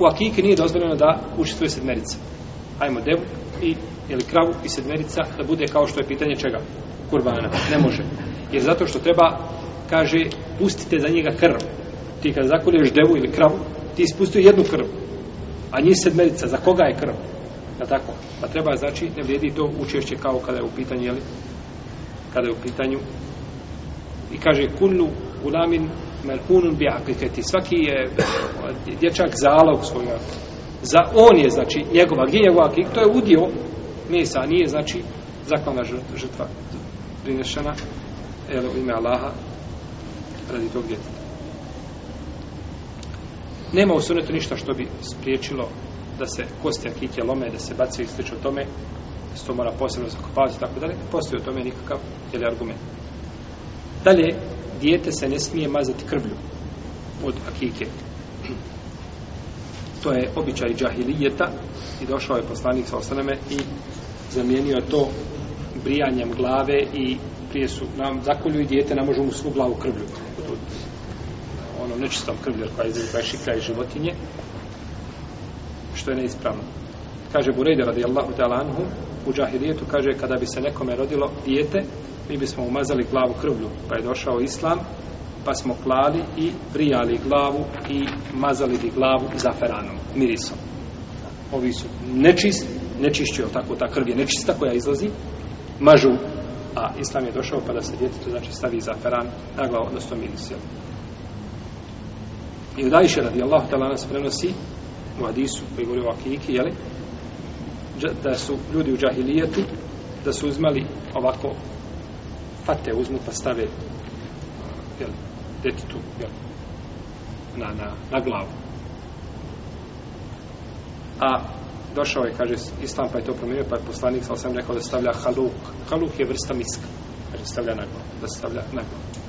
u akiki nije dozvoljeno da učestvuje sedmerica. Hajmo devu i, ili kravu i sedmerica da bude kao što je pitanje čega? Kurbana. Ne može. Jer zato što treba, kaže, pustite za njega krv. Ti kad zakolješ devu ili kravu, ti ispustio jednu krv. A njih sedmerica, za koga je krv? Ja tako. Pa treba, znači, ne vrijedi to učešće kao kada je u pitanju, jeli? Kada je u pitanju. I kaže, kullu ulamin merkunun bi akiketi. Svaki je eh, dječak zalog svoja. Za, on je, znači, njegova. Gdje je njegova akik? To je udio mesa, a nije, znači, zaklana žrtva prinešena. Evo, ime Allaha radi tog djeteta. Nema u sunetu ništa što bi spriječilo da se kosti akike lome, da se bacaju i sliče o tome, da se to mora posebno zakopavati i tako dalje. Postoji o tome nikakav, jel, argument. Dalje, dijete se ne smije mazati krvlju od akike. To je običaj džahilijeta i došao je poslanik sa osaname i zamijenio je to brijanjem glave i prije su nam zakoljuju dijete, ne možemo svu glavu krvlju. Od onom nečistom krvlju koja je izgleda šikra i životinje. Što je neispravno. Kaže Burejde radijallahu ta'ala anhu u džahilijetu kaže kada bi se nekome rodilo dijete mi bismo umazali glavu krvlju, pa je došao islam, pa smo klali i prijali glavu i mazali bi glavu zaferanom, mirisom. Ovi su nečist, nečišćuje tako ta krv je nečista koja izlazi, mažu, a islam je došao pa da se djetetu znači stavi zaferan na glavu, odnosno miris. Jel? I u dajše radi Allah tala nas prenosi u hadisu koji govori o akiki, jeli? da su ljudi u džahilijetu da su uzmali ovako fate uzmu pa stave jel, detetu jel, na, na, na glavu. A došao je, kaže, Islam pa je to promijenio, pa je poslanik, sam rekao da stavlja haluk. Haluk je vrsta miska. Kaže, stavlja na glavu. Da stavlja na glavu.